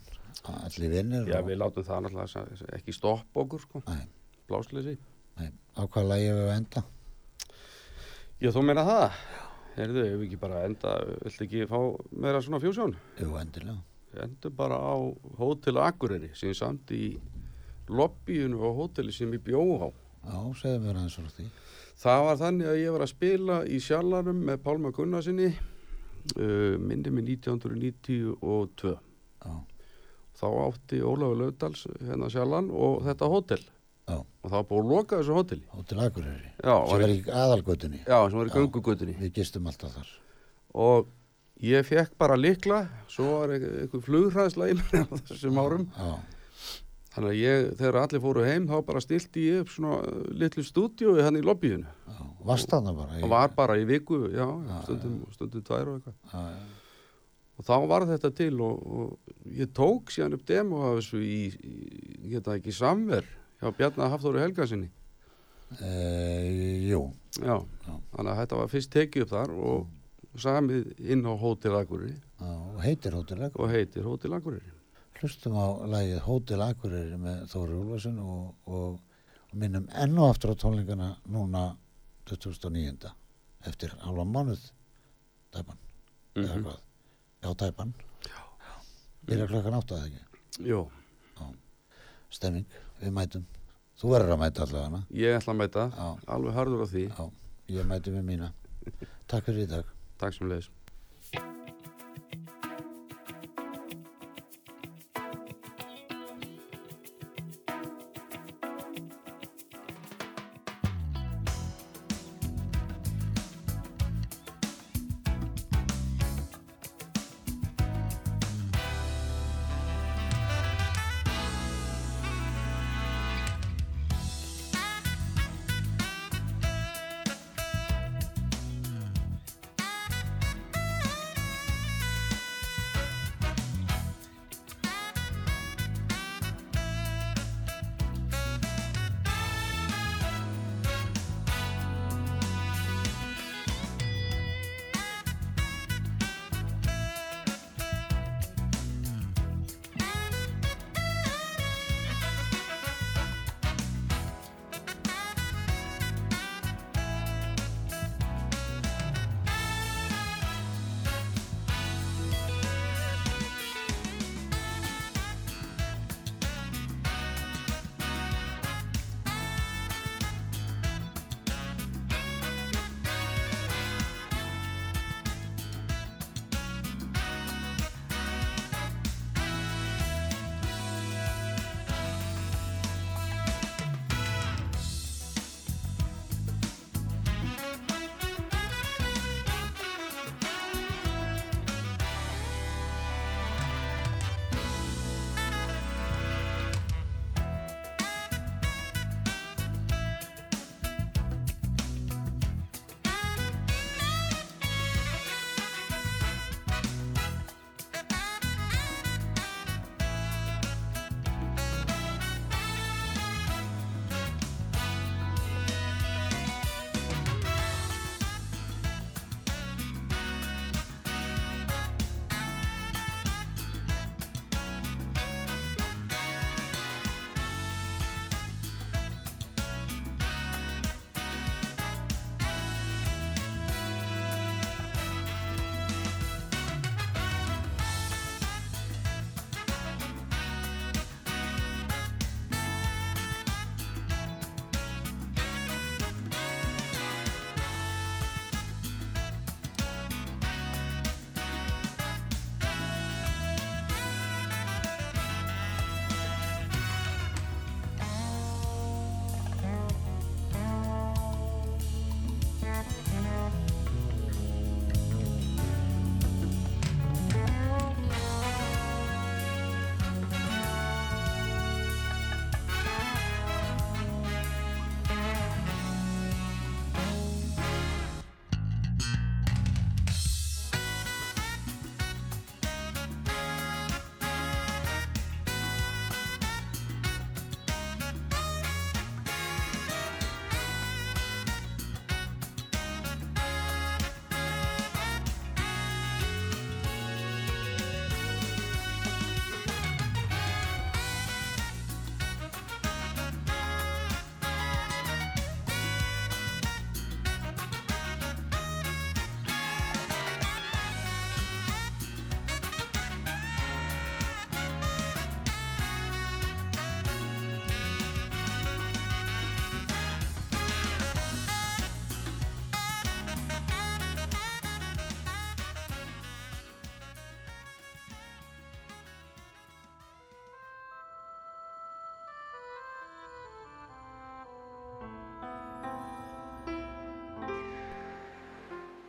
Speaker 3: allir vinnir
Speaker 4: Já,
Speaker 3: og,
Speaker 4: við látum það náttúrulega ekki stoppa okkur, sko,
Speaker 3: nei,
Speaker 4: blásleysi.
Speaker 3: nei, á hvað lægi við að enda
Speaker 4: Já, þú meina það? Heyrðu, ef við ekki bara enda, viltu ekki fá meira svona fjósjón?
Speaker 3: jú, endilega
Speaker 4: Endur bara á Hótel Akureyri, sem samt í lobbyinu á hóteli sem ég bjó á.
Speaker 3: já, segðu mér aðeins frá því
Speaker 4: Það var þannig að ég var að spila í sjallarum með Pálma Gunnarsinni, uh, minni með 1992.
Speaker 3: já,
Speaker 4: Þá átti Ólafur Laudals hérna sjallan og þetta hótel.
Speaker 3: já,
Speaker 4: Og það var búið að loka þessu hóteli.
Speaker 3: hótel Akureyri
Speaker 4: Já,
Speaker 3: sem
Speaker 4: var í,
Speaker 3: aðalgötunni
Speaker 4: já sem var í
Speaker 3: Já.
Speaker 4: göngugutinni.
Speaker 3: við gistum alltaf þar
Speaker 4: Og ég fekk bara likla, svo var eitthvað flugræðsla í mér [LAUGHS] á þessum árum.
Speaker 3: já,
Speaker 4: Þannig að ég, þegar allir fóru heim, þá bara stilti ég upp svona uh, litlu stúdíói hann í lobbyinu.
Speaker 3: já, varst þarna bara
Speaker 4: Það var bara í viku, já, stundum, stundum tvær og eitthvað.
Speaker 3: já, já.
Speaker 4: Og þá var þetta til og, og ég tók síðan upp demo af þessu í, ég geta ekki samver hjá Bjarnar Hafþóru Helgasinni.
Speaker 3: E, jú,
Speaker 4: Já,
Speaker 3: Já.
Speaker 4: þannig að þetta var fyrst tekið upp þar og samið inn á Hótel Akureyri
Speaker 3: já, og heitir hótel Akureyri
Speaker 4: og heitir Hótel Akureyri.
Speaker 3: Hlustum á lagið Hótel Akureyri með Þóri Úlfarsson og, og, og minnum enn og aftur á tónleikana núna 2009 eftir halva mánuð tæpan, eða
Speaker 4: Mhm.
Speaker 3: hvað? Já tæpan. Byrja klokkan átta eða ekki?
Speaker 4: Jó,
Speaker 3: stemming, við mætum. Þú verður að mæta allavega
Speaker 4: ég ætla að mæta,
Speaker 3: Já.
Speaker 4: alveg harður á því.
Speaker 3: já, ég mæti með mína. Takk fyrir í dag.
Speaker 4: Takk sem leiðis.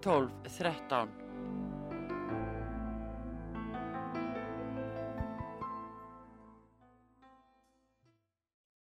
Speaker 2: 12 13